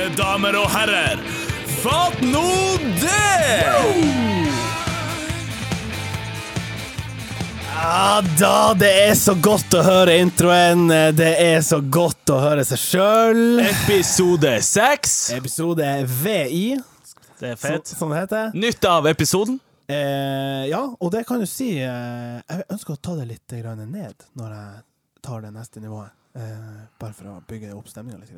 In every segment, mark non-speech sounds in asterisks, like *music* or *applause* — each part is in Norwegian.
Mine damer og herrer, fatt nå det! Ja da, det er så godt å høre introen. Det er så godt å høre seg sjøl. Episode seks. Episode VI, Det er fett. som det heter. Nytt av episoden. Eh, ja, og det kan du si eh, Jeg ønsker å ta det litt grann ned når jeg tar det neste nivået. Eh, bare for å bygge opp stemninga litt.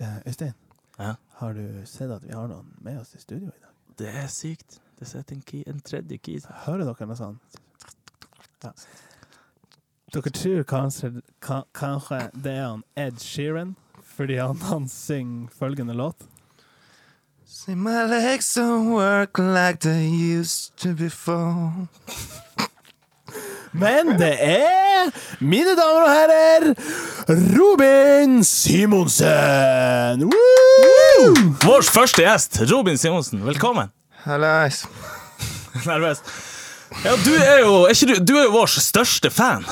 Eh, Øystein, Ja. har du sett at vi har noen med oss i studio i dag? Det er sykt. Det sitter en, key, en tredje key. Hører dere noe sånt? Ja. Dere tror kanskje, ka- kanskje det er han Ed Sheeran, fordi han, han synger følgende låt. See my legs don't work like they used to before. Men det er, mine damer og herrer, Robin Simonsen! Woo! Vår første gjest, Robin Simonsen. Velkommen. Hallais. Nervøs. Ja, du er jo, er ikke du, du er jo vår største fan.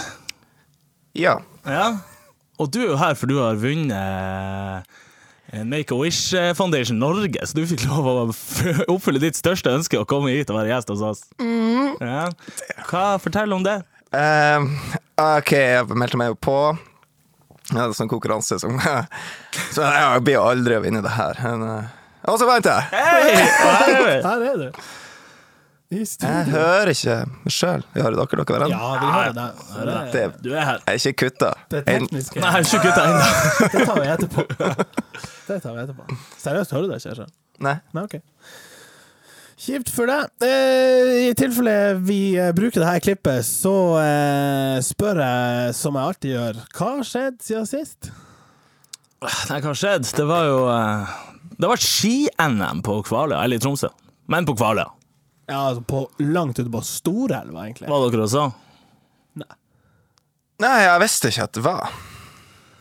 Ja. Ja. Og du er jo her for du har vunnet eh, Make-A-Wish Foundation Norge, så du fikk lov å oppfylle ditt største ønske å komme hit og være gjest hos oss. Ja. Hva Fortell om det. Ehm, OK, jeg meldte meg jo på. Jeg hadde sånn konkurranse som *laughs* Så jeg blir jo aldri å vinne det her. Men, eh, og så vant jeg! Hey, Her er er du. Jeg hører ikke sjøl. Hører dere dere hverandre? Ja, vi hører deg. Det, Det Du er her. Jeg er ikke kutta. det er tekniske. Nei, ikke kutta ennå. *laughs* Det tar vi etterpå. Det tar vi etterpå. Seriøst, hører du det ikke? Nei. Nei, ok. Kjipt for deg. Eh, I tilfelle vi eh, bruker det her klippet, så eh, spør jeg, som jeg alltid gjør, hva har skjedd siden sist? Nei, hva har skjedd? Det var jo eh, Det var ski-NM på Kvaløya, eller i Tromsø. Men på Kvaløya. Ja, altså på langt ute på Storelva, egentlig. Var dere også? Nei, jeg visste ikke at det var.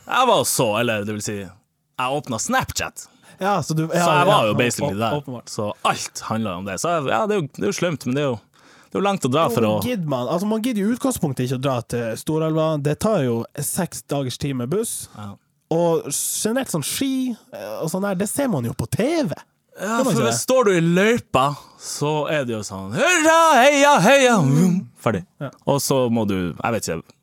Jeg var så, eller det vil si Jeg åpna Snapchat, Ja, så, du, ja, så jeg var jo basically der. Åpenbart. Så alt handla om det. Så jeg, ja, det er, jo, det er jo slemt, men det er jo, det er jo langt å dra for å Gidder man, altså man gidder i utgangspunktet ikke å dra til Storelva. Det tar jo seks dagers tid med buss. Ja. Og generelt sånn ski eh, og sånn der, det ser man jo på TV. Ja, for hvis står du i løypa, så er det jo sånn Hurra, heia, heia vroom, Ferdig. Ja. Og så må du, jeg vet ikke,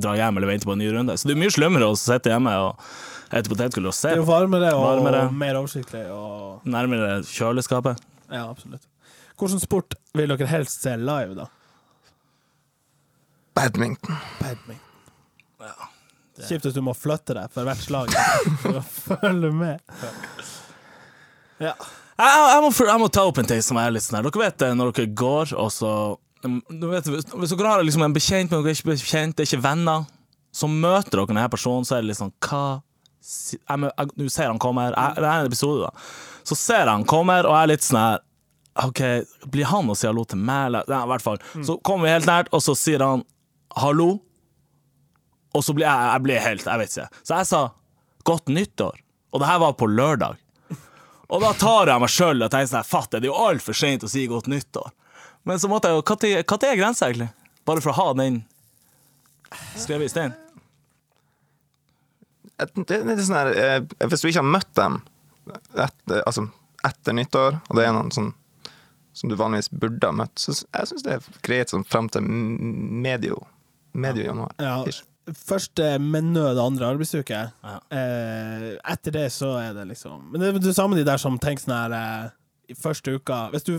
dra hjem eller vente på en ny runde. Så det er mye slemmere å sitte hjemme og ete potetgull og se Det er jo varmere og Varmere. mer oversiktlig. Og, nærmere kjøleskapet. ja, absolutt. Hvilken sport vil dere helst se live, da? Badminton. Badminton. Kjipt hvis du må flytte deg for hvert slag *laughs* for å følge med. Ja. Jeg, jeg, må, jeg må ta opp en ting som er litt sånn her. Dere vet det når dere går, og så vet, hvis, hvis dere har liksom en bekjent, men dere er ikke bekjent, det er ikke venner, så møter dere denne personen, så er det litt sånn Hva jeg, jeg, Nå ser han kommer. Jeg, det er en episode, da. Så ser han kommer, og jeg er litt sånn her OK, blir han å si hallo til meg? Eller, Nei, i hvert fall. Så kommer vi helt nært, og så sier han hallo. Og så blir jeg, jeg blir helt Jeg vet ikke. Så jeg sa godt nyttår. Og det her var på lørdag. Og da tar jeg meg sjøl og tenker sånn Fatt, det er jo altfor seint å si godt nyttår. Men så måtte jeg jo Når er grensa, egentlig? Bare for å ha den skrevet i stein. Et- Det er sånn her eh, Hvis du ikke har møtt dem etter, altså, etter nyttår, og det er noen sånn som du vanligvis burde ha møtt, så jeg syns det er greit sånn frem til medio, medio januar. ja. Først med nød andre arbeidsuke. Ja. Eh, etter det så er det liksom Men det er det samme de der som tenker sånn her eh, I første uka Hvis du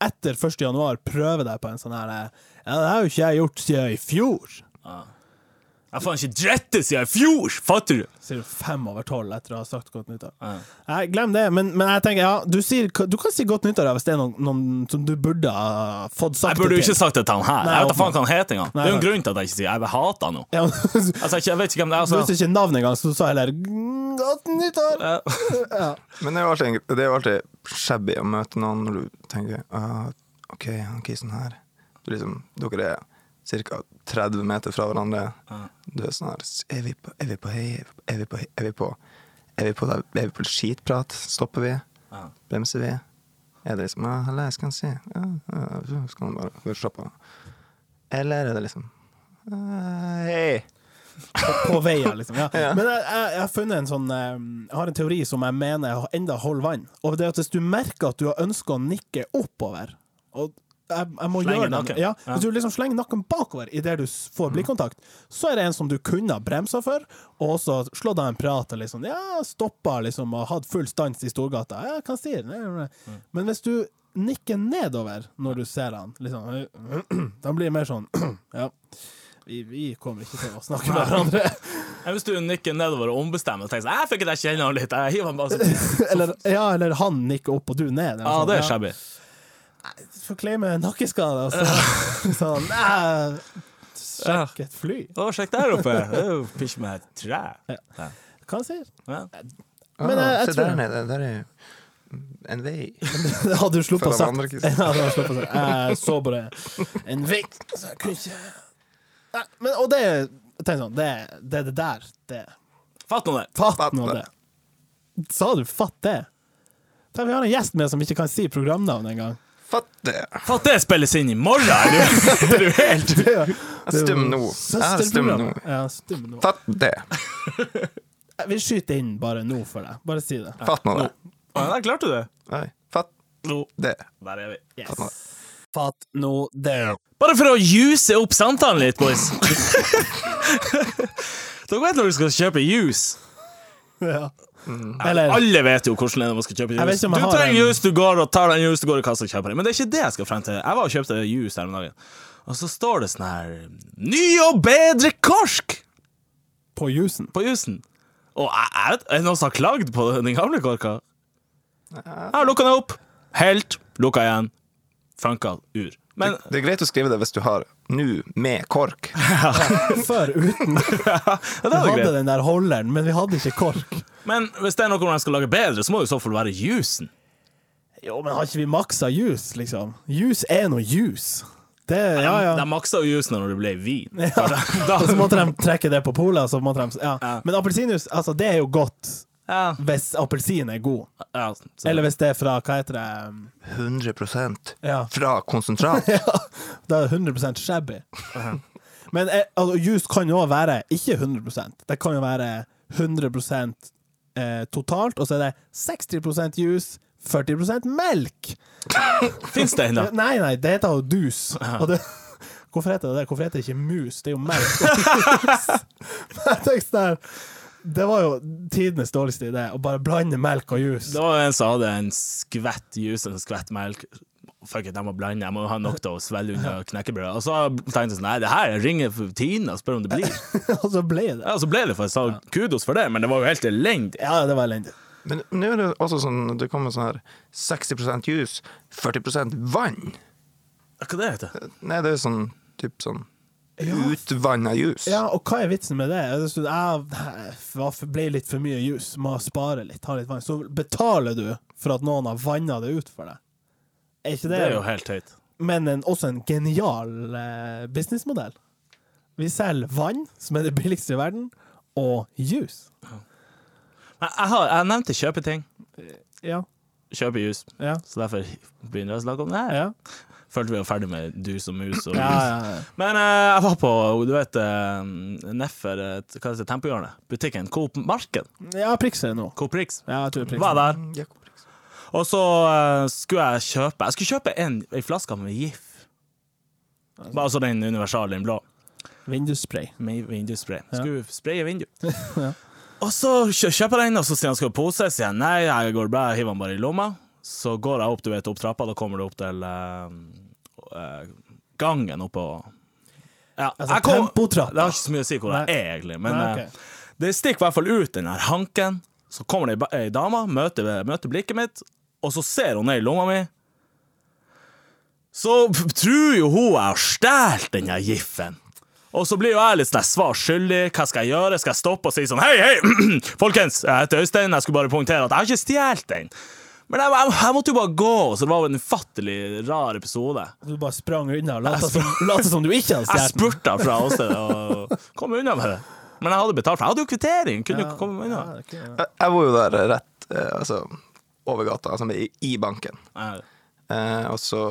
etter 1. januar prøver deg på en sånn her eh, Ja, det har jo ikke jeg gjort siden i fjor. Jeg har faen ikke drette siden i fjor! Fatter du? Sier du fem over tolv etter å ha sagt godt nyttår. Ja. Nei, glem det, men, men jeg tenker, ja, du, sier, du kan si godt nyttår hvis det er noen, noen som du burde ha fått sagt Jeg burde jo ikke sagt det til han her. Nei, Jeg vet da faen hva han heter engang. Det er jo en grunn til at jeg ikke sier Jeg hater han. Ja, *laughs* Altså, jeg vet ikke hvem det er. Du visste Altså. ikke navnet engang, så du sa heller «Mm, godt nyttår. Ja. *laughs* Ja. Men det er jo alltid, det er jo alltid shabby å møte noen når du tenker uh, OK, han kisen her du liksom, Dere er ca. 30 meter fra hverandre. Du er sånn her Er vi på Er vi på hei? Er vi på hei? Er vi på Er vi på, er vi på skitprat? Stopper vi? Bremser vi? Er det liksom ah, 'Halla, skal han si?' Ja, ja, så skal han bare av. Eller er det liksom ah, Hei! På, på veien, liksom. *laughs* Ja. Men jeg, jeg, jeg har funnet en sånn eh, Jeg har en teori som jeg mener enda holder vann. Og det er at hvis du merker at du har ønska å nikke oppover og jeg, jeg må Slenge gjøre nakken. Ja, Ja. Hvis du liksom slenger nakken bakover idet du får blikkontakt, så er det en som du kunne ha bremsa for, og også slått av en prat og liksom Ja, stoppa liksom og hatt full stans i Storgata. Ja, hva sier den? Men hvis du nikker nedover når du ser han, liksom *clears throat* Da blir det mer sånn *clears throat* Ja, vi, vi kommer ikke til å snakke med hverandre. Hvis du nikker nedover og ombestemmer og tenker sånn Jeg fikk ikke kjenne han litt, jeg hiver han bare sånn. *laughs* Eller, ja, eller han nikker opp og du ned. Ja, sånn. det er shabby. Får claime nakkeskade, og så *laughs* sånn Sjekk et fly. Å, sjekk der oppe. Det pisk med et tre. Ja. Hva han sier? Ja. Men jeg- jeg Se tror- der nede, der er en vei. *laughs* Hadde du *laughs* sluppet å sagt det. Jeg så bare en vei, så jeg kunne ikke Nei, men, Og det Tenk sånn, det, det er det der. Det. Fatt nå det. Fatt Fatt nå det. det. Sa du 'fatt det'? Tenk, Vi har en gjest med som ikke kan si programnavn engang. Fatt det! Fatt det spilles inn i morgen! Er du, *laughs* er du helt Jeg er stum nå. Jeg er stum nå. Nå. Fatt det! Jeg vil skyte inn bare nå for deg. Bare si det. Fatt nå det. Ja, der klarte du det. Nei, fatt Nå. det. Der er vi. Yes. Fatt nå det. Bare for å juse opp samtalen litt, boys. *laughs* Dere vet når du skal kjøpe juice. Ja. Eller Alle vet jo hvordan det er når man skal kjøpe juice. Du trenger en- juice, du går og tar den juice, du går i kassa og kjøper den. Men det er ikke det jeg skal frem til. Jeg var og kjøpte juice her om dagen, og så står det sånn her Ny og bedre korsk! på jusen. på jusen. Og er det noen som har klagd på den gamle korka? Jeg har lukka den opp, helt, lukka igjen. Funka ur. Men Det er greit å skrive det hvis du har nu med kork. *laughs* Før uten. *laughs* ja, det Vi hadde greit. den der holderen, men vi hadde ikke kork. Men hvis det er noe man skal lage bedre, så må det i så fall være jusen. Jo, men har ikke vi maksa juice, liksom? Juice er noe juice. Det, ja, ja. De maksa jo jusen når det ble vin. Ja. *laughs* Da, så måtte de trekke det på polet. de, ja. Ja. Men appelsinjuice, altså, det er jo godt ja, hvis appelsin er god. ja, så- Eller hvis det er fra Hva heter det? um, 100 Ja. fra konsentrat. *laughs* ja. Da er det 100 shabby. Men eh, altså, juice kan jo være ikke 100% Det kan jo være 100 eh, totalt, og så er det 60 juice, 40 melk. *laughs* Fins det ennå? Nei, nei, det heter jo dus. Og det, *laughs* hvorfor heter det det? Hvorfor heter det ikke mus? Det er jo melk jeg tenkte sånn Det var jo tidenes dårligste idé, å bare blande melk og juice. Det var en som hadde en skvett juice og en skvett melk. Fuck it, jeg må blande, jeg må ha nok til å svelge unna knekkebrød. Og så tenkte jeg sånn, nei, det her ringer Tine og spør om det blir. *laughs* Og så ble det. Ja, så ble det, for jeg sa kudos for det, men det var jo helt elendig. Ja, det var elendig. Men nå er det også sånn det kommer sånn her 60% juice, 40% vann. Hva det heter Nei, det er sånn typ sånn utvanna juice. Ja, og hva er vitsen med det? Jeg synes, Jeg ble litt for mye juice, må spare litt, ha litt vann. Så betaler du for at noen har vanna det ut for deg. Er ikke det, Det er jo helt høyt. Men en, også en genial eh, businessmodell. Vi selger vann, som er det billigste i verden, og juice. Ja. jeg, har, jeg nevnte kjøpeting. Ja. Kjøpe jus. Ja. Så derfor begynner vi å snakke om det her. Ja. Følte vi var ferdig med dus og mus. Og Ja, ja, ja. Men uh, jeg var på du vet, uh, Neffer uh, hva heter det, Tempohjørnet. Butikken Coop Marken. ja Prix er det nå. Coop Prix. Ja, jeg tror Prix. Var der. Ja, Coop Prix. Og så uh, skulle jeg kjøpe Jeg skulle kjøpe en, en flaske med GIF. Altså den universale, den blå. Vindusspray. Med vindusspray. Skulle spraye vindu. *laughs* Ja. Og så kjøper jeg den, og så sier han skal pose. Sier jeg nei, jeg går bra, jeg hiver den bare i lomma. Så går jeg opp du vet, opp trappa, da kommer du opp til uh, uh, gangen oppå ja, Altså kom-. Det har ikke så mye å si hvor jeg er, egentlig. Men Nei, okay. uh, det stikker i hvert fall ut den her hanken. Så kommer det ei dame, møter, møter blikket mitt, og så ser hun ned i lomma mi. Så tror jo hun jeg har stjålet den her giffen. Og så blir jo jeg litt sånn svar skyldig. Hva skal jeg gjøre? Skal jeg stoppe og si sånn Hei, hei, *clears throat* folkens, jeg heter Øystein. Jeg skulle bare poengtere at jeg har ikke stjålet den. Men jeg, jeg, jeg måtte jo bare gå, så det var jo en ufattelig rar episode. Du bare sprang unna og lot som, som du ikke hadde Jeg stjålet den. spurta fra åstedet og kom unna med det. Men jeg hadde betalt, for jeg hadde jo kvittering. Kunne jo komme unna. Ja, ok, ja. Jeg, jeg var jo der rett eh, altså, over gata, altså i, i banken. Ja. Eh, og så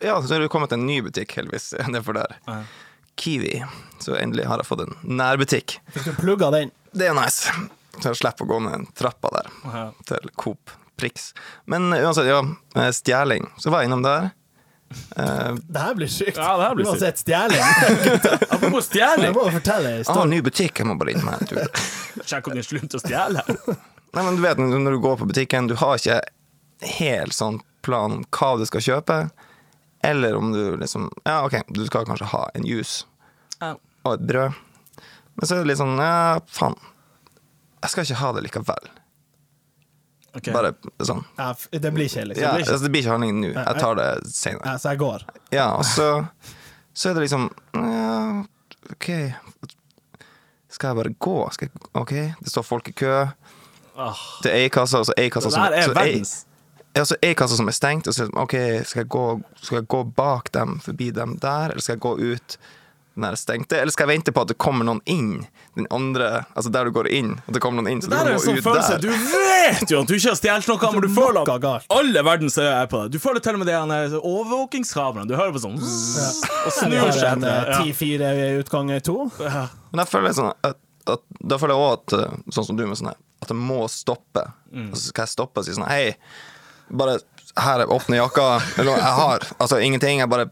Ja, så har det kommet en ny butikk, heldigvis, *laughs* nedfor der. Ja. Kiwi. Så endelig har jeg fått en nærbutikk. Fikk du plugga den? Det er nice. Så jeg slipper å gå ned trappa der Ja. til Coop Prix. Men uansett, ja. Stjæling. Stjeling. Så var jeg innom der. Uh, Det her blir sykt. Ja, det her blir Uansett stjeling. *laughs* Apropos Jeg stjeling, må fortelle en jeg ny butikk, jeg må bare innom her. en tur. *laughs* sjekk om de slutter å stjele. Nei, men du vet når du går på butikken, du har ikke helt sånn plan om hva du skal kjøpe. Eller om du liksom Ja, OK, du skal kanskje ha en juice Ja. og et brød. Men så er det litt sånn Ja, faen. Jeg skal ikke ha det likevel. Okay. Bare sånn. Ja, det blir ikke, liksom. Ja, blir ikke- altså, det blir ikke handling nå. Jeg tar det senere. Ja, så jeg går. Ja, og så, så er det liksom Ja, OK. Skal jeg bare gå? Skal jeg, OK, det står folk i kø. Oh. Til ei kasse, og så ei kassa det som der er så verdens Ja, så ei kasse som er stengt, og så OK, skal jeg, gå, skal jeg gå bak dem, forbi dem der, eller skal jeg gå ut den der stengte, eller skal jeg vente på at det kommer noen inn? Den andre, altså der du går inn, at det kommer noen inn, så Det du der er en sånn ut følelse der. Du vet jo at du ikke har stjålet noe, men du føler at alle verdens øyne er på deg. Du føler til og med det han er overvåkingskameraene. Du hører på sånn zzz, og snur seg etter. eh, 10-4 utgang 2. Ja. Men jeg føler sånn at, at Da føler jeg òg at sånn som du med sånn her, at jeg må stoppe. Mm. Altså skal jeg stoppe og si sånn Hei, bare her er åpne jakka. Eller jeg har altså ingenting. Jeg bare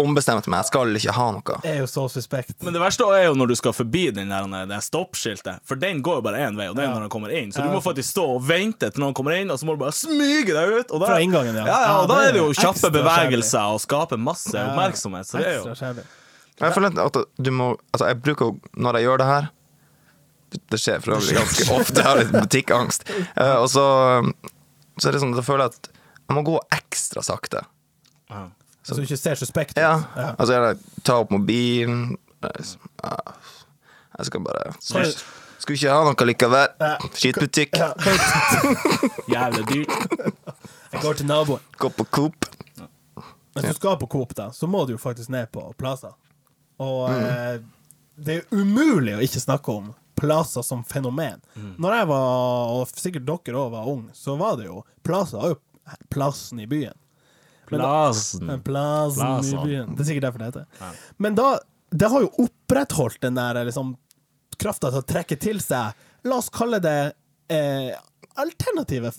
ombestemte meg. Jeg skal ikke ha noe. Det er jo så suspekt. Men det verste er jo når du skal forbi den der, det stoppskiltet, for den går jo bare én vei, og det er Ja. når den kommer inn. Så du må faktisk stå og vente til noen kommer inn, og så må du bare smyge deg ut. Og da, Fra inngangen, ja. ja, ja, Ja, og da er det jo kjappe bevegelser og skaper masse Ja. oppmerksomhet. Så det er jo. Jeg føler at du må Altså, jeg bruker Når jeg gjør det her Det, det skjer for øvrig ganske ofte. Jeg har litt butikkangst. Uh, og så, så er det sånn at jeg føler at jeg må gå ekstra sakte. ja. Så du ikke ser suspekt ut. Ja. Ja. Altså, jeg tar opp mobilen jeg, skal bare Skal- Skulle ikke ha noe likevel. Ja. Skittbutikk. Ja. *laughs* jævlig dyrt. Jeg går til naboen. Går på Coop. Hvis du skal på Coop, da, så må du jo faktisk ned på Plaza. Og Mm. eh, det er umulig å ikke snakke om Plaza som fenomen. Mm. Når jeg var, og sikkert dere òg var ung, så var det jo Plaza var jo plassen i byen. Da- Plassen. Plassen i byen. Det er sikkert derfor det heter. Men da Det har jo opprettholdt den der liksom krafta til å trekke til seg La oss kalle det eh, alternative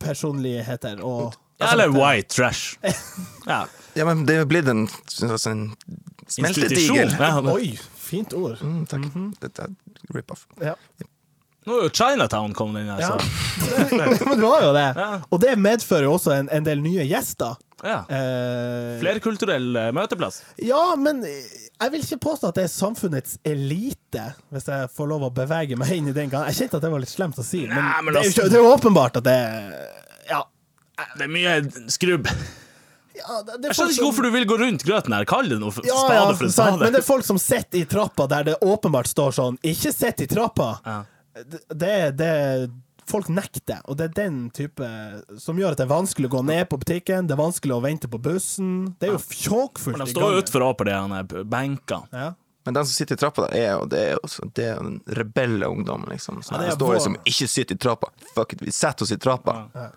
personligheter og Eller white trash. *laughs* Ja. Ja, men det er blitt en, altså en smeltedigel. Ja, Oi, fint ord. Mm, takk. Dette er rip-off. Ja. Nå er jo Chinatown kommet inn her, Ja. *laughs* Men det var jo det. Ja. Og det medfører jo også en, en del nye gjester. ja. Eh, Flerkulturell eh, møteplass. Ja, men jeg vil ikke påstå at det er samfunnets elite, hvis jeg får lov å bevege meg inn i den gangen. Jeg kjente at det var litt slemt å si, men, Nei, men det, er jo, altså- det er jo åpenbart at det Ja. Det er mye skrubb. Ja det, det er Jeg skjønner ikke som- hvorfor du vil gå rundt grøten her. Kall det noe for ja, spade ja, for en spade. Men det er folk som sitter i trappa der det åpenbart står sånn 'ikke sitt i trappa'. Ja. Det, det, det Folk nekter, og det er den type som gjør at det er vanskelig å gå ned på butikken, det er vanskelig å vente på bussen. Det er jo fjåkfullt gangen. de i står jo utfor på de benkene. Ja. Men den som sitter i trappa der, er jo, det er jo det er den rebelle ungdommen, liksom. Som Ja, er står liksom 'ikke sitt i trappa'. Fuck it, vi setter oss i trappa. Ja.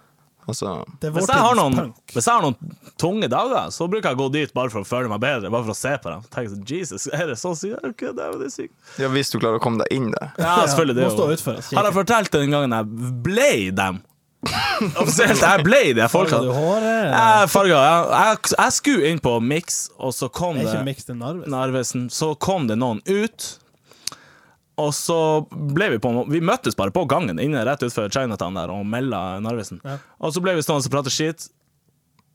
Og så Det er Hvis jeg, har noen, hvis jeg har noen tunge dager, så bruker jeg å gå dit bare for å føle meg bedre. Bare for å se på dem. Tenk sånn, Jesus, er det så sykt? Okay, det er sykt. Ja, hvis du klarer å komme deg inn der. Ja, selvfølgelig. Det kikke. Har jeg fortalt den gangen jeg ble dem? Offisielt, jeg ble de folka. du Jeg farga. Jeg, jeg, jeg skulle inn på Mix, og så kom Det det Narvesen. Narvesen. Så kom det noen ut. Og så ble vi på Vi møttes bare på gangen inne rett utenfor Chinatown der og melda Narvesen. Ja. Og så ble vi stående og prate skit.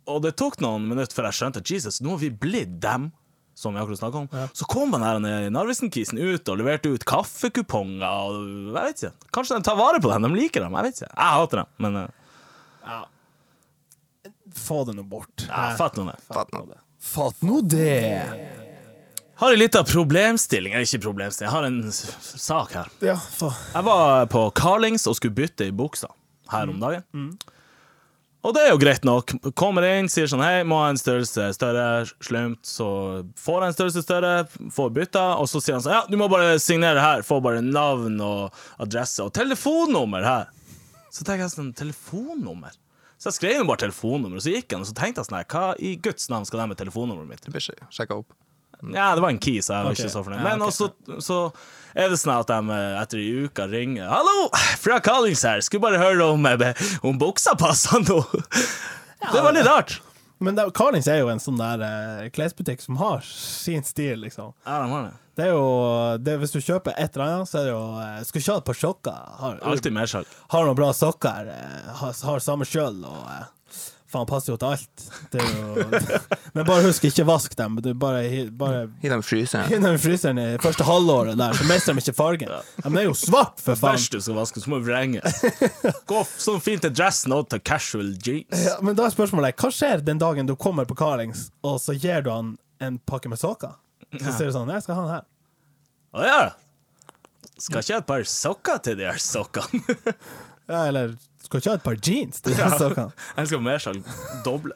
Og det tok noen minutter før jeg skjønte Jesus, nå har vi blitt dem. Som vi akkurat om. Så kom han her Narvesen-kisen ut og leverte ut kaffekuponger. Og jeg vet ikke. Kanskje de tar vare på dem. De liker dem. Jeg vet ikke. Jeg hater dem, men ja. Få det nå bort. ja, fatt nå det. Fatt nå. Fatt nå det. Har en liten problemstilling. Eller ikke problemstilling, jeg har en sak her. Ja. Jeg var på Carlings og skulle bytte i buksa her om dagen. Og det er jo greit nok. Kommer inn, sier sånn Hei, må ha en størrelse større, slumt. Så får jeg en størrelse større, får bytta, og så sier han sånn Ja, du må bare signere her. Får bare navn og adresse og telefonnummer her. Så tenker jeg sånn Telefonnummer? Så jeg skrev jo bare telefonnummer, og så gikk han, og så tenkte jeg sånn her, Hva i Guds navn skal de med telefonnummeret mitt? Det blir ikke sjekka opp. Ja, det var en key, så jeg var okay. ikke så fornøyd. Ja, Men også så er det sånn at de eh, etter ei uke ringer 'Hallo, fra Callings her, skulle bare høre om, eh, om buksa passer nå'. Det var litt rart. Men Carlings er jo en sånn der eh, klesbutikk som har sin stil, liksom. Ja, de har det. Det er jo det, Hvis du kjøper et eller annet, så er det jo eh, Skal ha et par sokker. Har, mer mersalg. har noen bra sokker. eh, Har, har samme sjøl og eh, Faen, passer jo til alt. Det er jo, *laughs* men bare husk, ikke vask dem. Du bare, bare Gi dem fryseren. Gi dem fryseren i første halvåret der, så mister de ikke fargen. De er jo svart, for faen. Først du skal vaske, så må du vrenge. Gå sånn fint til dressen og til casual jeans. Ja, men da er spørsmålet hva skjer den dagen du kommer på Carlings, og så gir du han en pakke med sokker? Så sier du sånn Jeg skal ha den her. Å ja. Skal ikke ha et par sokker til de her sokkene. *laughs* Ja, eller skal ikke ha et par jeans til de sokkene. Jeg skal mer sånn doble.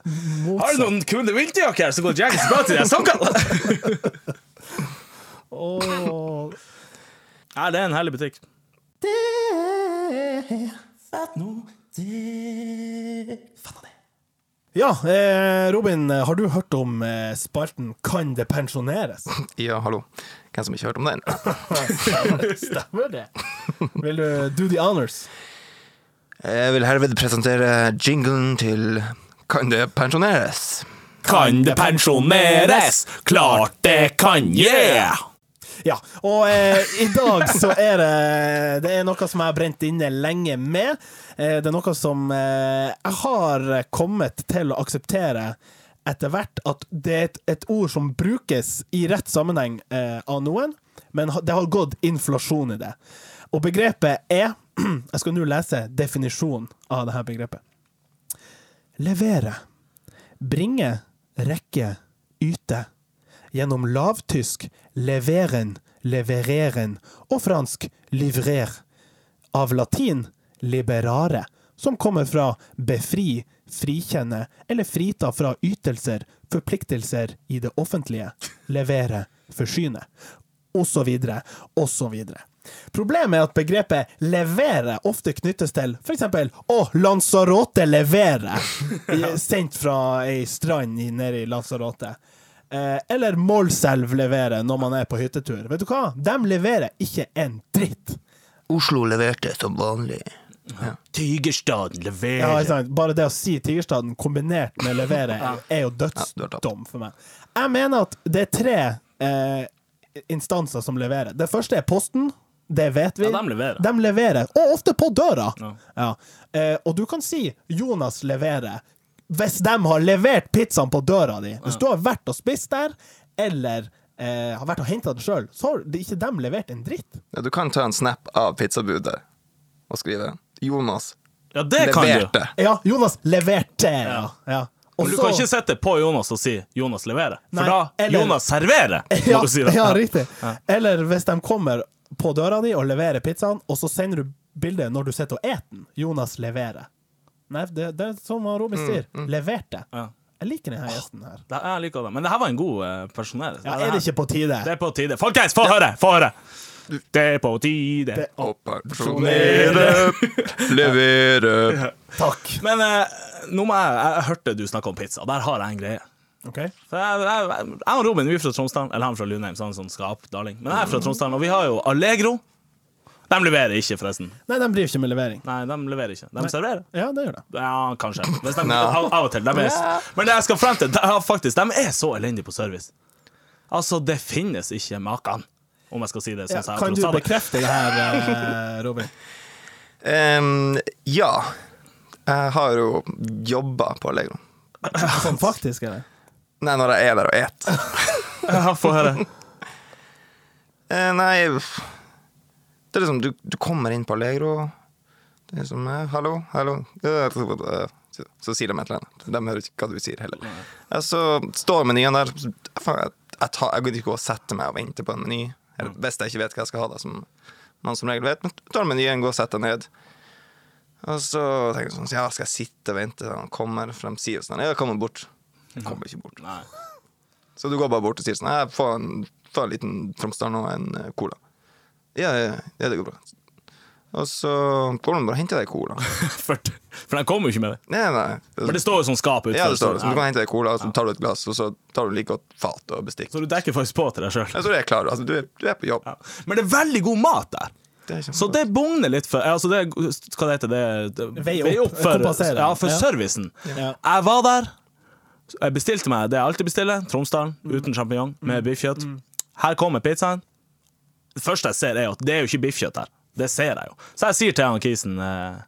Har du noen kule vinterjakker her så går jackets bra til de her sokkene? Åh. Ja, det er en herlig butikk. Ja, eh, Robin, har du hørt om eh, spalten Kan det pensjoneres? *laughs* Ja, hallo. Hvem som ikke har hørt om den? *laughs* Stemmer det? Vil du do the honors? Jeg vil herved presentere jinglen til Kan det pensjoneres? Kan det pensjoneres? Klart det kan, yeah! Ja, og eh, i dag så er det Det er noe som jeg har brent inne lenge med. Eh, det er noe som eh, jeg har kommet til å akseptere etter hvert, at det er et, et ord som brukes i rett sammenheng eh, av noen, men det har gått inflasjon i det. Og begrepet er *clears throat* Jeg skal nå lese definisjonen av dette begrepet. Levere. Bringe, rekke, yte. Gjennom lavtysk leveren, levereren og fransk livrer. Av latin liberare, som kommer fra befri, frikjenne eller frita fra ytelser, forpliktelser i det offentlige, levere, forsyne, osv., osv. Problemet er at begrepet 'levere' ofte knyttes til f.eks. 'Å, Lanzarote leverer', *laughs* sendt fra ei strand nede i Lanzarote. Eh, eller Målselv leverer når man er på hyttetur. Vet du hva? De leverer ikke en dritt. Oslo leverte som vanlig. Ja. Tigerstaden leverer. Ja, sant? Bare det å si Tigerstaden kombinert med levere er jo dødsdom for meg. Jeg mener at det er tre eh, instanser som leverer. Det første er Posten. Det vet vi. Ja, de leverer. De leverer, og ofte på døra. Ja. Ja. Eh, og du kan si Jonas leverer hvis de har levert pizzaen på døra di. Hvis du har vært og spist der, eller eh, har vært og henta det sjøl, så har ikke de levert en dritt. Ja, du kan ta en snap av pizzabudet og skrive 'Jonas Ja, det kan du. Ja, Jonas leverte, ja. Men du kan ikke sette på Jonas og si 'Jonas leverer', for Nei, da eller- Jonas serverer. *laughs* Ja, si ja, riktig. Eller hvis de kommer på døra di og leverer pizzaen, og så sender du bildet når du sitter og eter den. Jonas leverer. Nei, det, det er som Robin sier. Leverte. Ja. Jeg liker denne gjesten her. Det, jeg liker det. Men det her var en god uh, personell. Ja, er det ikke på tide? Det er på tide. Folkens, få høre! Få høre! Det er på tide. Det- Og pensjonere, levere Takk. Men uh, nå må jeg, jeg hørte du snakke om pizza. Der har jeg en greie. OK? For jeg, jeg, jeg og Robin vi er fra Tromsdalen. Eller han fra Lunheim, så han er sånn skapdaling. Men jeg er fra Tromsdalen, og vi har jo Allegro. De leverer ikke, forresten. Nei, de driver ikke med levering. Nei, de leverer ikke. De serverer. Ja, det gjør det. Ja, kanskje. Hvis de, *laughs* Nei. av, av og til. De er, men det jeg skal frem til, de, faktisk, de er så elendige på service. Altså, det finnes ikke maken, om jeg skal si det sånn Ja, jeg kan du bekrefte det her, eh, *laughs* Robin? Um, Ja. Jeg har jo jobba på Allegro. Sånn faktisk, eller? Nei, når jeg er der og et. *laughs* Ja, få høre. *laughs* Eh, nei. Det er liksom, du, du kommer inn på Allegro. Det er liksom 'Hallo, hallo'. Så, sier de et eller annet. De hører ikke hva du sier heller. Så står menyen der. Faen, Jeg, tar, jeg går ikke og setter meg og venter på en meny. Eller, hvis jeg ikke vet hva jeg skal ha, da, som man som regel vet. Men tar menyen, går og setter ned. Og så tenker jeg sånn Ja, skal jeg sitte og vente til han kommer? For de sier jo sånn Ja, kommer bort. Han kommer ikke bort. Nei. Så du går bare bort og sier sånn «Jeg får en, får en liten Tromsdalen og en eh, cola. Ja, ja, ja, det går bra. Og så går de bare og henter deg cola. *laughs* For, for de kommer jo ikke med det. Nei, nei. For det står jo sånn skap utenfor. ja, det står det. Så du kan hente deg cola, og så tar du et glass, og så tar du like godt fat og bestikk. Så du dekker faktisk på til deg sjøl. Ja, så er jeg klar. Altså, du, er, du er på jobb. Men det er veldig god mat der. Det er. Så det bugner litt for altså det, Hva det heter det? det Vei opp, for, ja, for Ja. servicen. Ja. Jeg var der. Jeg bestilte meg det jeg alltid bestiller. Tromsdalen Mm. uten sjampinjong med biffkjøtt. Her kommer pizzaen. Det første jeg ser, er jo at det er jo ikke biffkjøtt her. Det ser jeg jo. Så jeg sier til han kisen eh,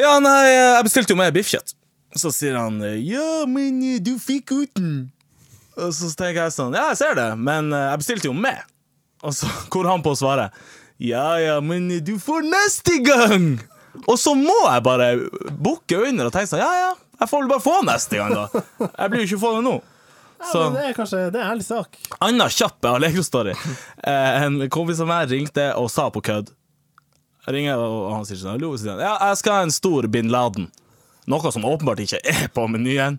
Ja, nei, jeg bestilte jo med biffkjøtt. Så sier han Ja, men eh, du fikk uten. Og så tenker jeg sånn Ja, jeg ser det, men eh, jeg bestilte jo med. Og så *laughs* går han på å svare Ja, ja, men du får neste gang! Og så må jeg bare bukke under og tenke sånn Ja, ja, jeg får vel bare få neste gang, da. Jeg blir jo ikke få det nå. Ja, men det er kanskje det er en ærlig sak. Anna kjapp Allegro-story. Eh, en kompis av meg ringte og sa på kødd. Jeg ringer, og han sier sånn Hallo, sier han. Ja, jeg skal ha en stor bin Laden. Noe som åpenbart ikke er på menyen.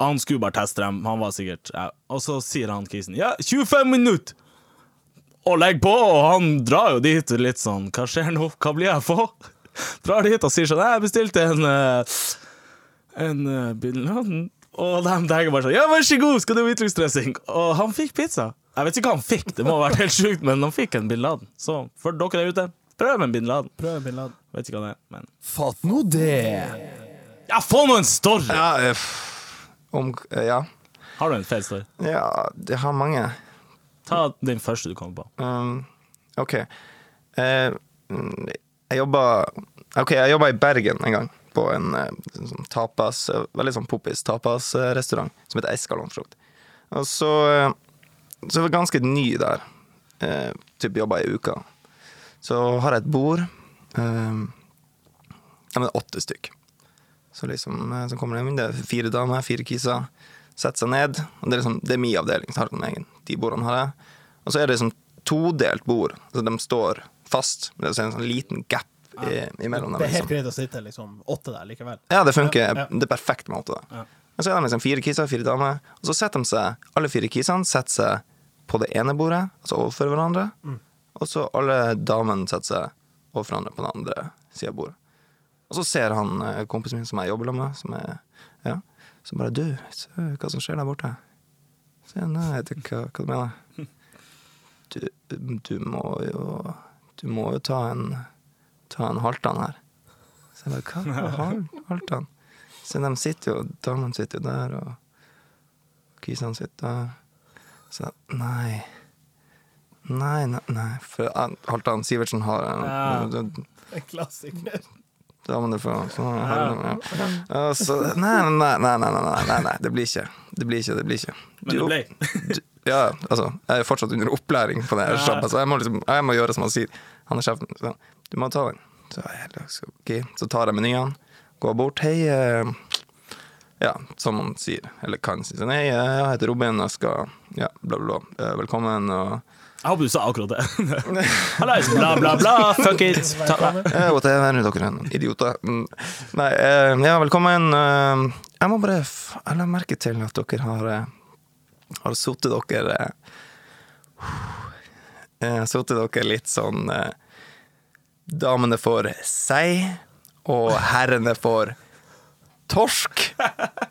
Han skulle bare teste dem. Han var sikkert ja. Og så sier han kisen Ja, 25 minutter! Og legg på, og han drar jo dit litt sånn Hva skjer nå? Hva blir jeg få? Drar dit og sier sånn Jeg bestilte en eh, En uh, bin Laden. Og de tenker bare sånn Ja, vær så god, skal du ha hvitløksdressing? Og han fikk pizza. Jeg vet ikke hva han fikk, det må ha vært helt sjukt, men han fikk en bin Laden. Så for dere der ute, prøv en bin Laden. Prøv bin Laden. Vet ikke hva det er, men Fatt nå det! Ja, få nå en story! Ja, eh, om, eh, ja. Har du en feil story? ja, jeg har mange. Ta den første du kommer på. Um, OK. Eh, mm, jeg jobba OK, i Bergen en gang. På en eh, sånn tapas, eh, veldig sånn poppis tapasrestaurant som heter Eskalon. Og så, eh, så var jeg ganske ny der. Eh, typ jobba i uka. Så har jeg et bord. Eh, ja, åtte stykk. Så liksom, så kommer det inn, det er fire damer, fire kiser. Setter seg ned. og Det er, liksom, er min avdeling. så har jeg egen. De bordene har jeg. Og så er det liksom todelt bord. Så de står fast. Det er en sånn liten gap i, imellom dem. Det er helt Liksom. greit å sitte liksom åtte der likevel. Ja, det funker. Det er perfekt med åtte Ja. Og så er de liksom fire kiser, fire damer. Og så setter de seg, alle fire kisene setter seg på det ene bordet, altså overfor hverandre. Mm. Og så alle damene setter seg overfor hverandre på den andre sida av bordet. Og så ser han eh, kompisen min som jeg jobber med, som er Ja, så bare Du, se hva som skjer der borte. Så jeg, nei, jeg vet ikke hva, hva du mener. *laughs* Du, du må jo Du må jo ta en Ta en Haltan her. Så jeg bare Hva hva *laughs* Haltan? Så de sitter jo Damene sitter jo der, og kisene sitter der. Så jeg, nei Nei, nei, nei. For Halvdan Sivertsen har en Ja. Klassiker. damene fra Sånn, ja. Så, nei, nei, nei, nei, nei, nei, nei, det blir ikke. Det blir ikke, det blir ikke. Men det ble. Ja, altså, jeg er fortsatt under opplæring på det her Ja. så jeg må, liksom, jeg må gjøre som han sier. Han er sjefen. Så, du må ta den. Så, jeg, så, så tar jeg menyene, går bort. Hei, eh, ja, som han sier, eller kan si. Sånn, hei, jeg heter Robin, jeg skal Ja, bla, bla, bla. Eh, Velkommen, og Jeg håper du sa akkurat det. *laughs* Hallais, bla, bla, bla, fuck it. Ta, Eh, whatever, dere er idioter. Mm. Nei, eh, ja, velkommen. Eh, jeg må bare f Jeg la merke til at dere har Har sittet dere uh, Sittet dere litt sånn uh, Damene får sei, og herrene får torsk. *laughs*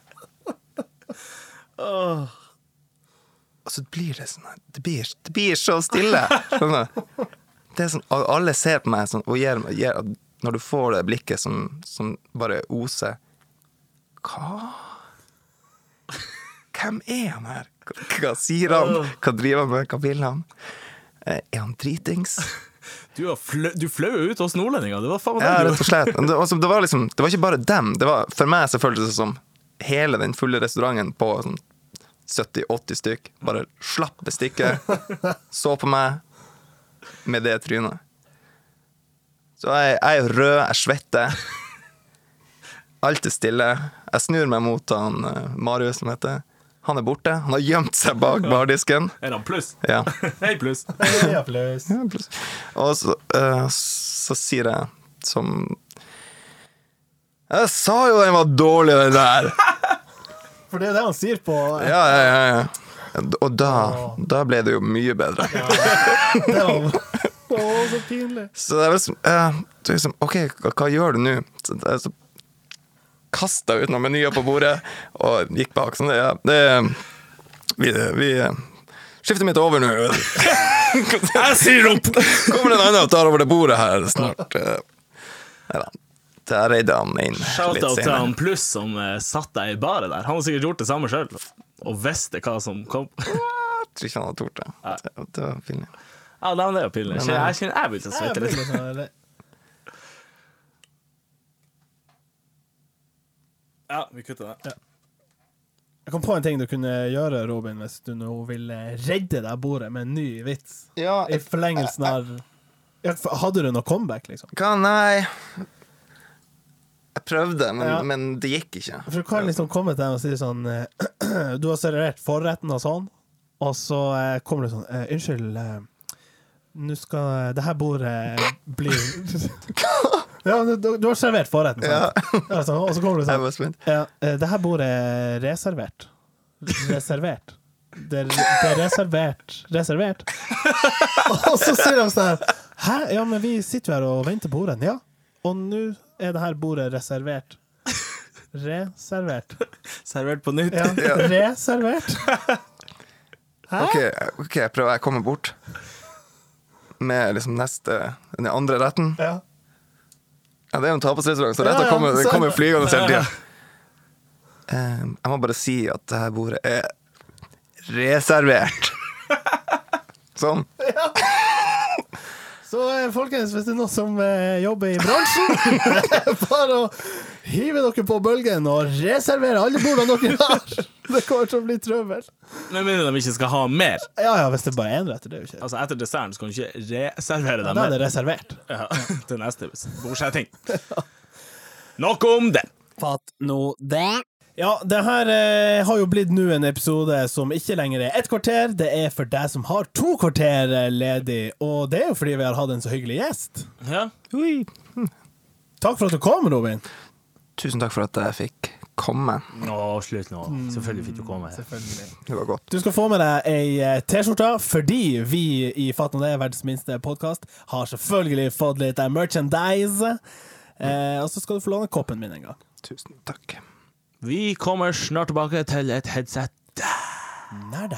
Og så blir det sånn Det blir, det blir så stille. Skjønner du? Det er sånn, alle ser på meg sånn, og gir, gir, når du får det blikket som, som bare oser Hva? Hvem er han her? Hva, sier han? Hva driver han med? Hva vil han? Eh, Er han dritings? *laughs* du, flø, du fløy jo ut hos nordlendinger. Det var faen Ja, rett og slett. Det, *laughs* altså, det, var liksom, det var ikke bare dem. Det var, for meg så føltes det som hele den fulle restauranten på sånn 70-80 stykk bare slapp bestikket, *laughs* så på meg med det trynet. Så jeg, jeg er rød, jeg svetter. Alt er stille. Jeg snur meg mot han eh, Marius, som heter. Han er borte. Han har gjemt seg bak bardisken. Er han pluss? Ja. *laughs* Hei, pluss. *laughs* Ja, pluss. Ja, pluss. Og så, uh, så sier jeg som Jeg sa jo den var dårlig, den der! *laughs* For det er det han sier på Ja, ja, ja, ja. Og da, da ble det jo mye bedre. Det var Å, så pinlig. Så det er liksom, uh, liksom OK, hva, hva gjør du nå? Så, det er så kasta ut noen menyer på bordet og gikk bak. Sånn, det, ja, det Vi, vi skifter mitt over nå. Jeg sier opp! Kommer det en annen og tar over det bordet her snart. Nei da. Der reide han inn litt Shout-out til han Pluss som eh, satt deg i baret der. Han har sikkert gjort det samme sjøl, og visste hva som kom. Jeg tror ikke han hadde tort det. Det, var pinlig. Ja, det er jo pinlig. Men, eh, Jeg kjenner jeg begynte å Jeg svette litt. litt sånn, eller- Ja, vi kutter det. Jeg kom på en ting du kunne gjøre, Robin, hvis du nå vil eh, redde deg bordet med en ny vits. Ja, I forlengelsen av ja, Hadde du noe comeback, liksom? hva? Nei Jeg prøvde, men, Ja. men det gikk ikke. For du kan liksom komme til dem og si sånn eh, *clears throat* Du har servert forretten og sånn, og så eh, kommer du sånn eh, Unnskyld, nå skal det her bordet bli *laughs* *laughs* Ja, du, du har servert forretten, sant? Ja. Altså, og så kommer du sånn. Ja, eh, det her bordet er reservert. Reservert. Det er, det er reservert. Reservert. Og så sier de sånn Hæ? Ja, men vi sitter jo her og venter på ordene. Ja. Og nå er det her bordet reservert. Reservert. Servert på nytt. Ja, *laughs* reservert. Hæ? OK, ok, jeg prøver. Jeg kommer bort med liksom neste Den andre retten. Ja. Ja, det er jo en tapasrestaurant, så Ja, ja, kommer, det kommer flygende hele tida. Um, jeg må bare si at det her bordet er reservert. *laughs* Sånn. Så eh, folkens, hvis det er noen som eh, jobber i bransjen, *laughs* *laughs* bare å hive dere på bølgen og reservere alle bordene dere har. *laughs* Det kommer til å bli trøbbel. Med mindre de ikke skal ha mer. Ja ja, hvis det bare er én rett, det er jo ikke Altså Etter desserten så kan du ikke reservere dem Da er det reservert. Ja, *laughs* til neste bordsetting. *laughs* Nok om det. Fatt nå det. Ja, det her eh, har jo blitt nå en episode som ikke lenger er ett kvarter. Det er for deg som har to kvarter eh, ledig, og det er jo fordi vi har hatt en så hyggelig gjest. Ja. Ui. Takk for at du kom, Robin. Tusen takk for at jeg fikk komme. Å, slutt nå. Selvfølgelig fikk du komme. her. Selvfølgelig. Det var godt. Du skal få med deg ei eh, T-skjorte, fordi vi i Fatt nå det, verdens minste podkast, har selvfølgelig fått litt eh, merchandise. Eh, og så skal du få låne koppen min en gang. Tusen takk. Vi kommer snart tilbake til et headset. Nær